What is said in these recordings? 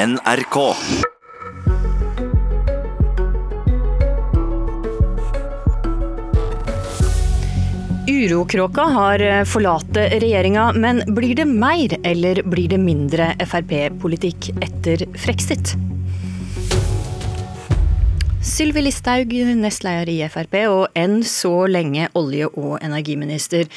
NRK. Urokråka har eh, forlatt regjeringa, men blir det mer eller blir det mindre Frp-politikk etter Frexit? Sylvi Listhaug, nestleder i Frp og enn så lenge olje- og energiminister.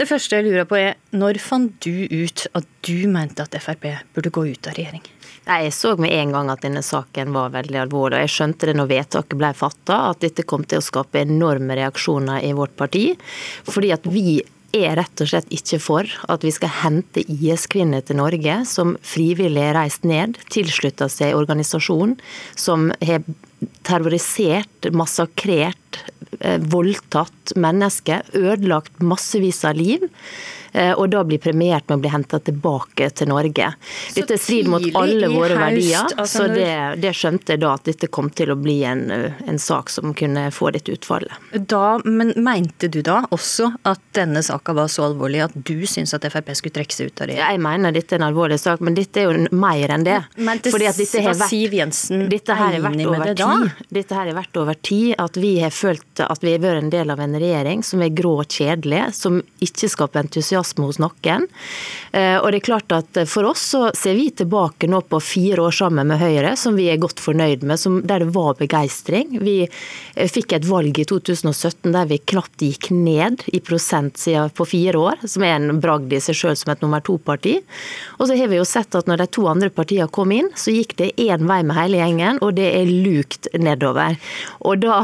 Det første jeg lurer på er, når fant du ut at du mente at Frp burde gå ut av regjering? Jeg så med en gang at denne saken var veldig alvorlig. og Jeg skjønte det når vedtaket ble fatta, at dette kom til å skape enorme reaksjoner i vårt parti. Fordi at vi er rett og slett ikke for at vi skal hente IS-kvinner til Norge som frivillig er reist ned, tilslutta seg organisasjonen som har terrorisert, massakrert, eh, voldtatt mennesker, ødelagt massevis av liv. Eh, og da blir premiert med å bli henta tilbake til Norge. Dette strider mot alle våre haust, verdier, altså så det, det, skjønte jeg da at dette kom til å bli en, en, sak som kunne få dette utfallet. Da, men Mente du da også at denne saka var så alvorlig at du syns at Frp skulle trekke seg ut av det? Jeg mener dette er en alvorlig sak, men dette er jo mer enn det. Men det, Fordi at dette har vært, Siv Jensen dette her har vært over det? Tid. Dette her har vært over tid at vi har følt at vi har vært en del av en regjering som er grå og kjedelig, som ikke skaper entusiasme entusiasme hos noen. Eh, og det er klart at For oss så ser vi tilbake nå på fire år sammen med Høyre som vi er godt fornøyd med, der det var begeistring. Vi eh, fikk et valg i 2017 der vi knapt gikk ned i prosent siden på fire år, som er en bragd i seg sjøl som et nummer to-parti. Og så har vi jo sett at når de to andre partiene kom inn, så gikk det én vei med hele gjengen, og det er lukt nedover. Og da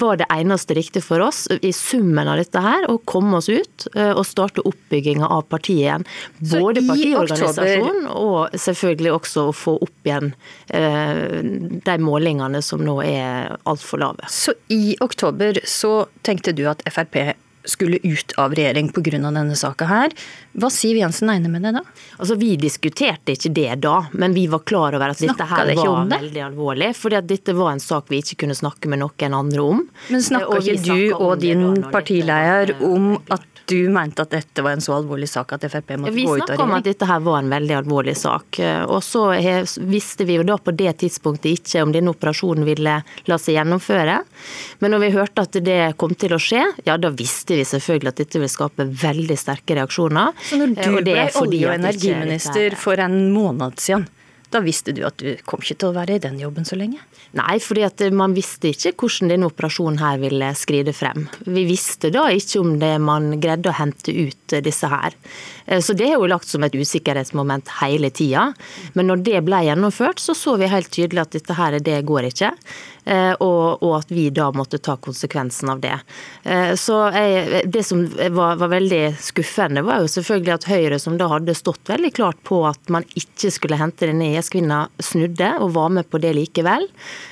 var det eneste riktige for oss, i summen av dette her, å komme oss ut eh, og starte oppbygging oppbygginga av partiet igjen. Både partiorganisasjonen og selvfølgelig også å få opp igjen eh, de målingene som nå er altfor lave. Så i oktober så tenkte du at Frp skulle ut av regjering pga. denne saka her. Hva Siv Jensen egner med det da? Altså, Vi diskuterte ikke det da, men vi var klar over at dette her var veldig alvorlig. fordi at dette var en sak vi ikke kunne snakke med noen andre om. Men snakka ikke du og din partileder om at du mente at dette var en så alvorlig sak at Frp måtte vi gå ut av regjering? Vi snakka om at dette her var en veldig alvorlig sak. Og så visste vi jo da på det tidspunktet ikke om denne operasjonen ville la seg gjennomføre. Men når vi hørte at det kom til å skje, ja da visste vi selvfølgelig at dette ville skape veldig sterke reaksjoner. Så når du ble olje- og energiminister for en måned siden, da visste du at du kom ikke til å være i den jobben så lenge? Nei, fordi at man visste ikke hvordan denne operasjonen her ville skride frem. Vi visste da ikke om det man greide å hente ut disse her. Eh, så det er jo lagt som et usikkerhetsmoment hele tida. Men når det ble gjennomført, så så vi helt tydelig at dette her, det går ikke. Eh, og, og, at vi da måtte ta konsekvensen av det. Eh, så jeg, Det som var, var, veldig skuffende, var jo selvfølgelig at Høyre, som da hadde stått veldig klart på at man ikke skulle hente denne IS-kvinna, snudde og var med på det likevel.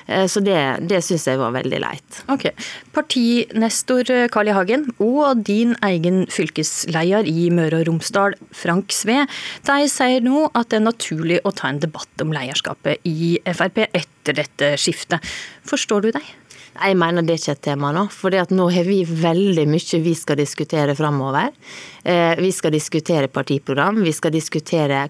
Eh, så det, det syns jeg var veldig leit. Ok. Partinestor Carl I. Hagen og din egen fylkesleder i Møre og Romsdal, Frank Sve, de sier nå at det er naturlig å ta en debatt om leierskapet i Frp etter dette skiftet. Forstår du deg? Jeg mener det er ikke et tema nå. For nå har vi veldig mye vi skal diskutere framover. Eh, vi skal diskutere partiprogram, vi skal diskutere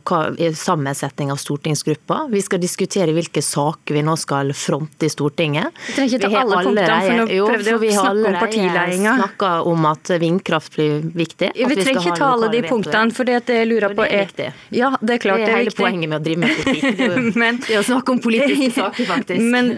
sammensetning av stortingsgruppa. Vi skal diskutere hvilke saker vi nå skal fronte i Stortinget. Vi trenger ikke ta alle punktene, for nå prøvde vi å snakke om partiledelsen. snakka om at vindkraft blir viktig. vi, vi trenger ikke ta alle de punktene, for det jeg lurer på er viktig. Ja, det er klart det er, det hele poenget med å drive med politikk. Det er å snakke om politiske saker, faktisk. Men,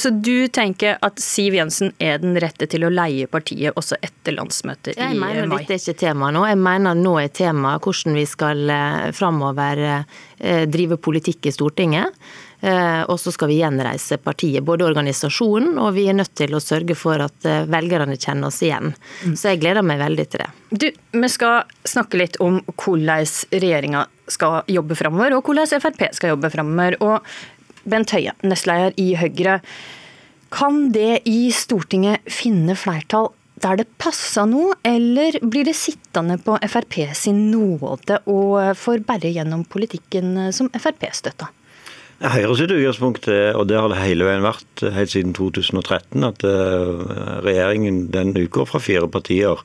så du tenker at Siv Jensen er den rette til å leie partiet også etter landsmøtet i mai? Jeg mener dette er ikke tema nå. Jeg mener nå er tema hvordan vi skal eh, framover eh, drive politikk i Stortinget. Eh, og så skal vi gjenreise partiet, både organisasjonen og vi er nødt til å sørge for at velgerne kjenner oss igjen. Mm. Så jeg gleder meg veldig til det. Du, Vi skal snakke litt om hvordan regjeringa skal jobbe framover, og hvordan Frp skal jobbe framover. Og Bent Høie, nestleder i Høyre. Kan det i Stortinget finne flertall der det passa noe, eller blir det sittende på Frp sin nåde og får bære gjennom politikken som Frp støtta? Høyre sitt utgangspunkt er, og det har det hele veien vært helt siden 2013, at eh, regjeringen den utgår fra fire partier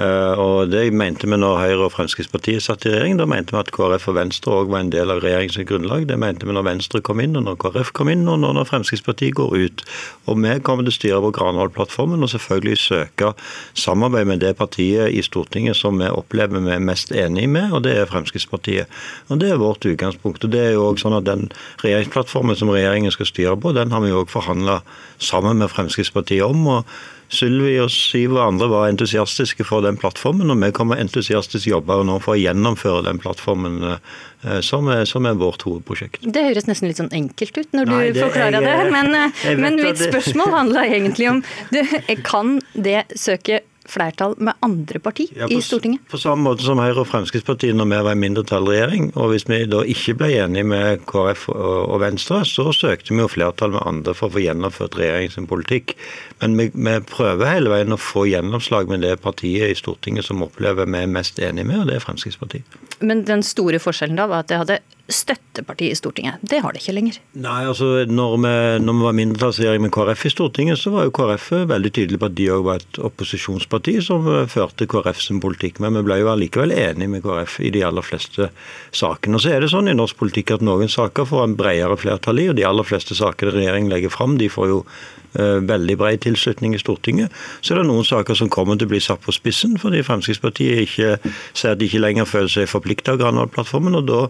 og Det mente vi når Høyre og Fremskrittspartiet satt i regjering. Da mente vi at KrF og Venstre òg var en del av regjeringens grunnlag. Det mente vi når Venstre kom inn, og når KrF kom inn, og når Fremskrittspartiet går ut. Og Vi kommer til å styre på Granholm-plattformen og selvfølgelig søke samarbeid med det partiet i Stortinget som vi opplever vi er mest enig med, og det er Fremskrittspartiet. Og Det er vårt utgangspunkt. og det er jo også sånn at Den regjeringsplattformen som regjeringen skal styre på, den har vi òg forhandla sammen med Fremskrittspartiet om. og Sylvi og syv andre var entusiastiske for den plattformen, og vi kommer entusiastisk jobbe nå for å gjennomføre den plattformen eh, som er, som er vårt hovedprosjekt. Det høres nesten litt sånn enkelt ut når du Nei, det, forklarer jeg, det, men, eh, men mitt spørsmål handla egentlig om det, Kan det søke flertall med andre parti ja, på, i Stortinget? På samme måte som Høyre og Fremskrittspartiet når vi var i mindretallsregjering. Og hvis vi da ikke ble enige med KrF og Venstre, så søkte vi jo flertall med andre for å få gjennomført regjeringens politikk. Men vi, vi, prøver hele veien å få gjennomslag med det partiet i Stortinget som opplever vi er mest enige med, og det er Fremskrittspartiet. Men den store forskjellen da var at det hadde støtteparti i Stortinget. Det har det ikke lenger. Nei, altså når vi, når vi var mindretallsregjering med KrF i Stortinget, så var jo KrF veldig tydelig på at de òg var et opposisjonsparti som førte KrF sin politikk. Men vi ble jo allikevel enige med KrF i de aller fleste sakene. Og så er det sånn i norsk politikk at noen saker får en bredere flertall i, og de aller fleste sakene regjeringen legger fram, de får jo Eh, veldig bred tilslutning i Stortinget. Så er det noen saker som kommer til å bli satt på spissen, fordi Fremskrittspartiet ikke ser at de ikke lenger føler seg forplikta av Granavolden-plattformen. og Da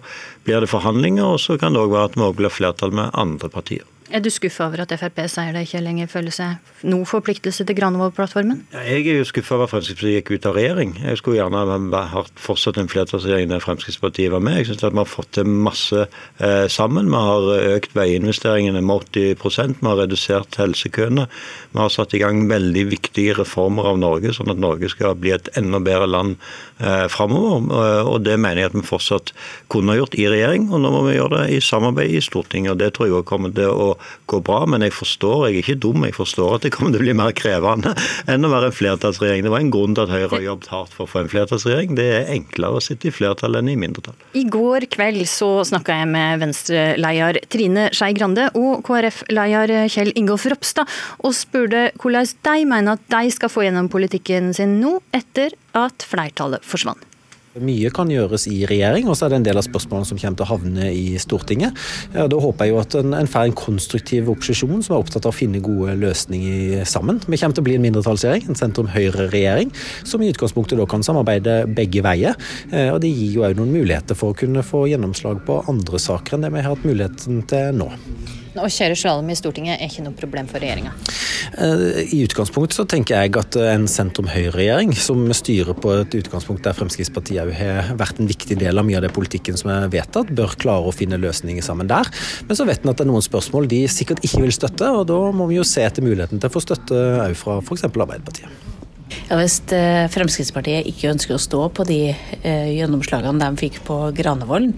blir det forhandlinger, og så kan det òg være at vi blir flertall med andre partier. Er du skuffa over at Frp sier det ikke lenger føler seg noe forpliktelse til Granavolden-plattformen? Jeg er jo skuffa over at Fremskrittspartiet gikk ut av regjering. Jeg skulle gjerne hatt fortsatt en flertallsregjering der Fremskrittspartiet var med. Jeg syns vi har fått til masse eh, sammen. Vi har økt veiinvesteringene med 80 vi har redusert helsekøene. Vi har satt i gang veldig viktige reformer av Norge, sånn at Norge skal bli et enda bedre land eh, framover. Og det mener jeg at vi fortsatt kunne gjort i regjering, og nå må vi gjøre det i samarbeid i Stortinget. og Det tror jeg også kommer til å går bra. Men jeg forstår, jeg er ikke dum, jeg forstår at det kommer til å bli mer krevende enn å være en flertallsregjering. Det var en grunn til at Høyre har jobbet hardt for å få en flertallsregjering. Det er enklere å sitte i flertall enn i mindretall. I går kveld så snakka jeg med Venstre-leder Trine Skei Grande og KrF-leder Kjell Ingolf Ropstad, og spurte hvordan de mener at de skal få gjennom politikken sin nå, etter at flertallet forsvant. Mye kan gjøres i regjering, og så er det en del av spørsmålene som kommer til å havne i Stortinget. Da håper jeg jo at en, en får en konstruktiv opposisjon som er opptatt av å finne gode løsninger sammen. Vi kommer til å bli en mindretallsregjering, en sentrum-høyre-regjering, som i utgangspunktet da kan samarbeide begge veier. Eh, og Det gir jo òg noen muligheter for å kunne få gjennomslag på andre saker enn det vi har hatt muligheten til nå. Å kjøre slalåm i Stortinget er ikke noe problem for regjeringa? Eh, I utgangspunktet så tenker jeg at en sentrum-høyre-regjering som styrer på et utgangspunkt der Fremskrittspartiet òg har vært en viktig del av mye av det politikken som er vedtatt, bør klare å finne løsninger sammen der. Men så vet en at det er noen spørsmål de sikkert ikke vil støtte, og da må vi jo se etter muligheten til å få støtte òg fra f.eks. Arbeiderpartiet. Ja, Hvis eh, Fremskrittspartiet ikke ønsker å stå på de eh, gjennomslagene de fikk på Granevolden,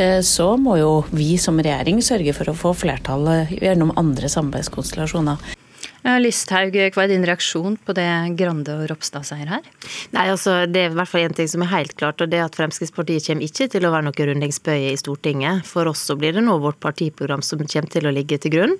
eh, så må jo vi som regjering sørge for å få flertall gjennom andre samarbeidskonstellasjoner. Listhaug, hva er din reaksjon på det Grande og Ropstad sier her? Nei, altså, Det er i hvert fall én ting som er helt klart, og det er at Fremskrittspartiet kommer ikke til å være noe rundingsbøye i Stortinget. For oss så blir det nå vårt partiprogram som kommer til å ligge til grunn.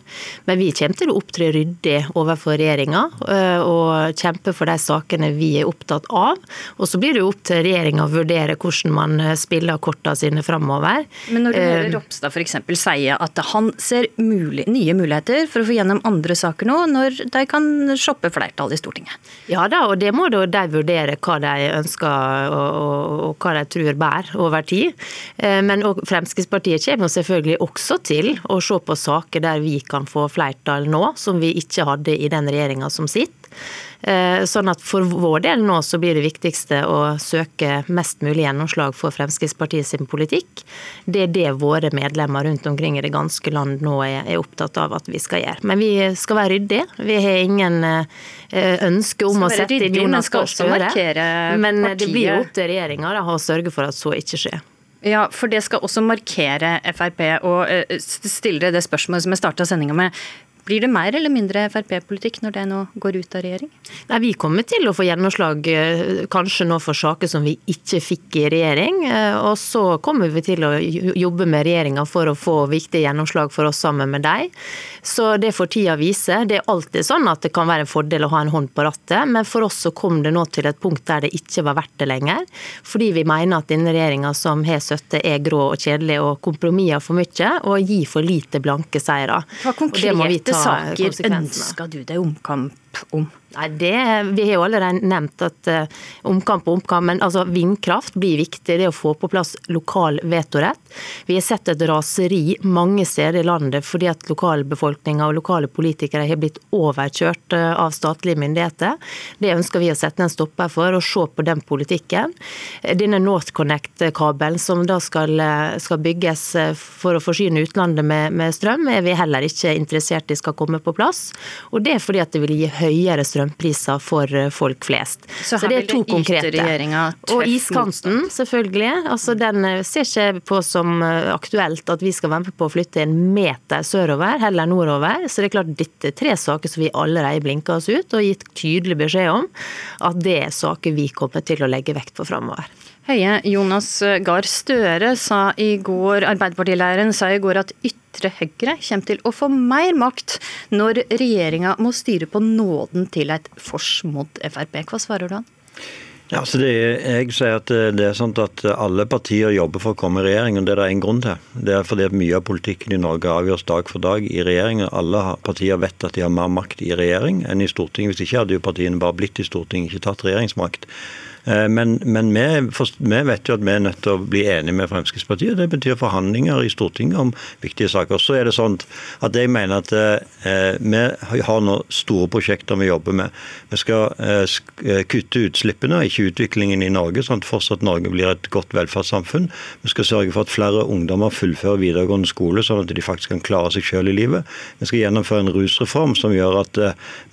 Men vi kommer til å opptre ryddig overfor regjeringa øh, og kjempe for de sakene vi er opptatt av. Og så blir det jo opp til regjeringa å vurdere hvordan man øh, spiller kortene sine framover. Men når du hører Ropstad f.eks. si at han ser mulig, nye muligheter for å få gjennom andre saker nå, når når de kan shoppe flertall i Stortinget. Ja da, og det må da de vurdere hva de ønsker og, og, og hva de tror bærer over tid. Eh, men Fremskrittspartiet kommer selvfølgelig også til å se på saker der vi kan få flertall nå, som vi ikke hadde i den regjeringa som sitter. Eh, sånn at For vår del nå så blir det viktigste å søke mest mulig gjennomslag for Fremskrittspartiet sin politikk. Det er det våre medlemmer rundt omkring i det ganske land nå er, opptatt av at vi skal gjøre. Men vi skal være ryddige. Vi har ingen eh, ønske om å sette inn Jonas Gahr Støre. Men det blir opp til regjeringa å sørge for at så ikke skjer. Ja, for det skal også markere Frp. Og eh, stille det spørsmålet som jeg starta sendinga med. Blir det mer eller mindre Frp-politikk når det nå går ut av regjering? Nei, Vi kommer til å få gjennomslag eh, kanskje nå for saker som vi ikke fikk i regjering. Eh, og så kommer vi til å jobbe med regjeringa for å få viktige gjennomslag for oss sammen med dem. Så det får tida vise. Det er alltid sånn at det kan være en fordel å ha en hånd på rattet, men for oss så kom det nå til et punkt der det ikke var verdt det lenger. Fordi vi mener at denne regjeringa som har støtte, er grå og kjedelig og kompromisser for mye og gir for lite blanke seire. Hva konkrete saker ønsker du deg omkamp om? Nei, det, Vi har jo allerede nevnt at uh, omkamp og omkamp, men altså, vindkraft blir viktig. Det å få på plass lokal vetorett. Vi har sett et raseri mange steder i landet fordi at lokalbefolkninga og lokale politikere har blitt overkjørt uh, av statlige myndigheter. Det ønsker vi å sette en stopper for, og se på den politikken. Denne NorthConnect-kabelen som da skal, skal, bygges for å forsyne utlandet med, med strøm, er vi heller ikke interessert i skal komme på plass. Og det er fordi at det vil gi høyere strømpriser for eh, folk flest. Så, Så det er to konkrete. Og iskanten, selvfølgelig. Altså, den eh, ser ikke på som eh, aktuelt at vi skal være med på å flytte en meter sørover, heller nordover. Så det er klart dette er tre saker som vi allerede blinker oss ut og gitt tydelig beskjed om at det er saker vi kommer til å legge vekt på framover. Høie, Jonas Gahr Støre sa i går, Arbeiderpartileiren sa i går at ytre høyre kommer til å få mer makt når regjeringa må styre på nåden til et fors mot Frp. Hva svarer du han? Ja, så det er, jeg sier at det er sånn at Alle partier jobber for å komme i regjering, og det er det en grunn til. Det er fordi Mye av politikken i Norge avgjøres dag for dag i regjering. Alle partier vet at de har mer makt i regjering enn i Stortinget. Hvis ikke hadde jo partiene bare blitt i Stortinget, ikke tatt regjeringsmakt. Eh, men, men vi, vi, vet jo at vi er nødt til å bli enige med Fremskrittspartiet. Det betyr forhandlinger i Stortinget om viktige saker. Så er det sånn at jeg mener at eh, vi har nå store prosjekter vi jobber med. Vi skal eh, kutte utslippene, ikke utviklingen i Norge, sånn at fortsatt Norge blir et godt velferdssamfunn. Vi skal sørge for at flere ungdommer fullfører videregående skole, sånn at de faktisk kan klare seg selv i livet. Vi skal gjennomføre en rusreform som gjør at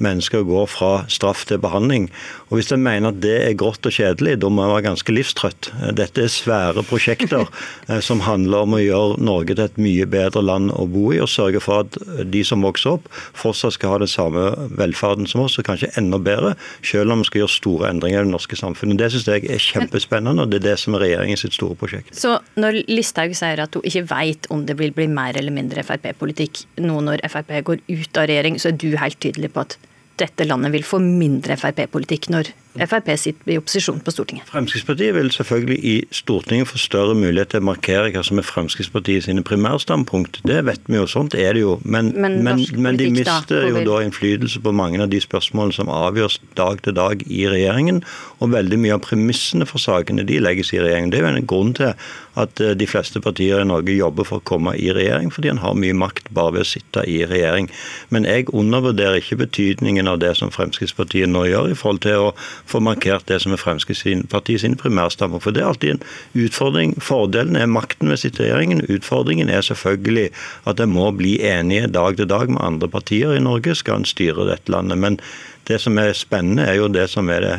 mennesker går fra straff til behandling. Og Hvis en mener at det er grått og kjedelig. Da må jeg være ganske livstrøtt. Dette er svære prosjekter eh, som handler om å gjøre Norge til et mye bedre land å bo i, og sørge for at de som vokser opp, fortsatt skal ha den samme velferden som oss, og kanskje enda bedre, selv om vi skal gjøre store endringer i det norske samfunnet. Det syns jeg er kjempespennende, og det er det som er regjeringens store prosjekt. Så når Listhaug sier at hun ikke vet om det vil bli mer eller mindre Frp-politikk nå når Frp går ut av regjering, så er du helt tydelig på at dette landet vil få mindre Frp-politikk når Frp sitter i opposisjon på Stortinget. Fremskrittspartiet vil selvfølgelig i Stortinget få større mulighet til å markere hva som er Fremskrittspartiet sine primærstandpunkt. Det vet vi jo, sånt er det jo. Men, men, men, men de mister da, jo da innflytelse på mange av de spørsmålene som avgjøres dag til dag i regjeringen. Og veldig mye av premissene for sakene de legges i regjeringen. Det er jo en grunn til at eh, de fleste partier i Norge jobber for å komme i regjering, fordi en har mye makt bare ved å sitte i regjering. Men jeg undervurderer ikke betydningen av det som Fremskrittspartiet nå gjør, i forhold til å få markert det som er Fremskrittspartiet sine primærstamme, For det er alltid en utfordring. Fordelen er makten ved sitt regjeringen. Utfordringen er selvfølgelig at en må bli enige dag til dag med andre partier i Norge, skal en styre dette landet. Men det som er spennende, er jo det som er det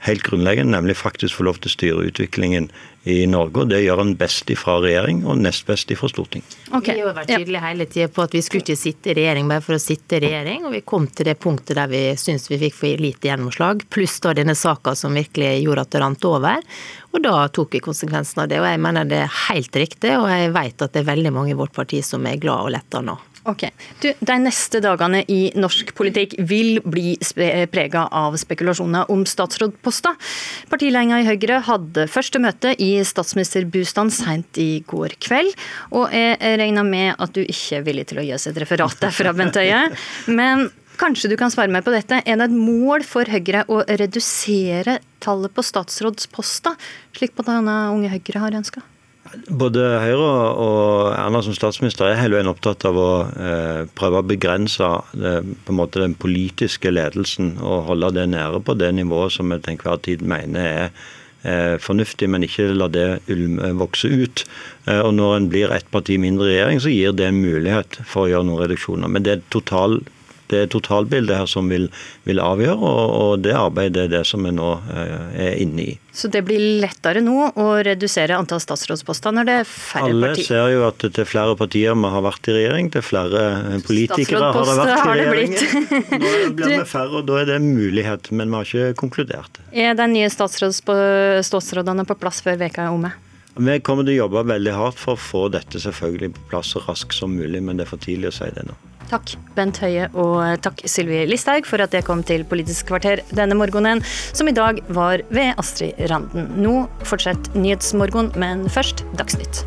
helt grunnleggende, nemlig faktisk få lov til å styre utviklingen i Norge. og Det gjør en best fra regjering og nest best fra storting. Okay. Vi har vært tydelige hele tida på at vi skulle ikke sitte i regjering bare for å sitte i regjering. og Vi kom til det punktet der vi syns vi fikk for lite gjennomslag, pluss da denne saka som virkelig gjorde at det rant over. Og da tok vi konsekvensen av det. og Jeg mener det er helt riktig, og jeg vet at det er veldig mange i vårt parti som er glad og letta nå. Ok. Du, De neste dagene i norsk politikk vil bli prega av spekulasjoner om statsrådposter. Partiledelsen i Høyre hadde første møte i statsministerbostaden sent i går kveld. Og jeg regner med at du ikke er villig til å gi oss et referat derfra, Bent Høie. Men kanskje du kan svare meg på dette. Er det et mål for Høyre å redusere tallet på statsrådsposter, slik på denne Unge Høyre har ønska? Både Høyre og Erna som statsminister er hele veien opptatt av å eh, prøve å begrense det, eh, måte den politiske ledelsen og holde det nede på det nivået som vi til enhver tid mener er eh, fornuftig, men ikke la det ulme vokse ut. Eh, og Når en blir ett parti mindre i regjering, så gir det en mulighet for å gjøre noen reduksjoner. Men det er total det er totalbildet her som vil, vil avgjøre, og, og, det arbeidet er det som vi nå er inne i. Så det blir lettere nå å redusere antall statsrådsposter når det er færre Alle partier? Alle ser jo at det er flere partier vi har vært i regjering, det er flere politikere har det vært i regjering. Nå blir vi færre, og da er det en mulighet, men vi har ikke konkludert. Er de nye statsrådene på plass før veka er omme? Vi kommer til å jobbe veldig hardt for å få dette selvfølgelig på plass så raskt som mulig, men det er for tidlig å si det nå. Takk Bent Høie og takk Sylvi Listhaug for at jeg kom til Politisk kvarter denne morgenen, som i dag var ved Astrid Randen. Nå fortsetter Nyhetsmorgen, men først Dagsnytt.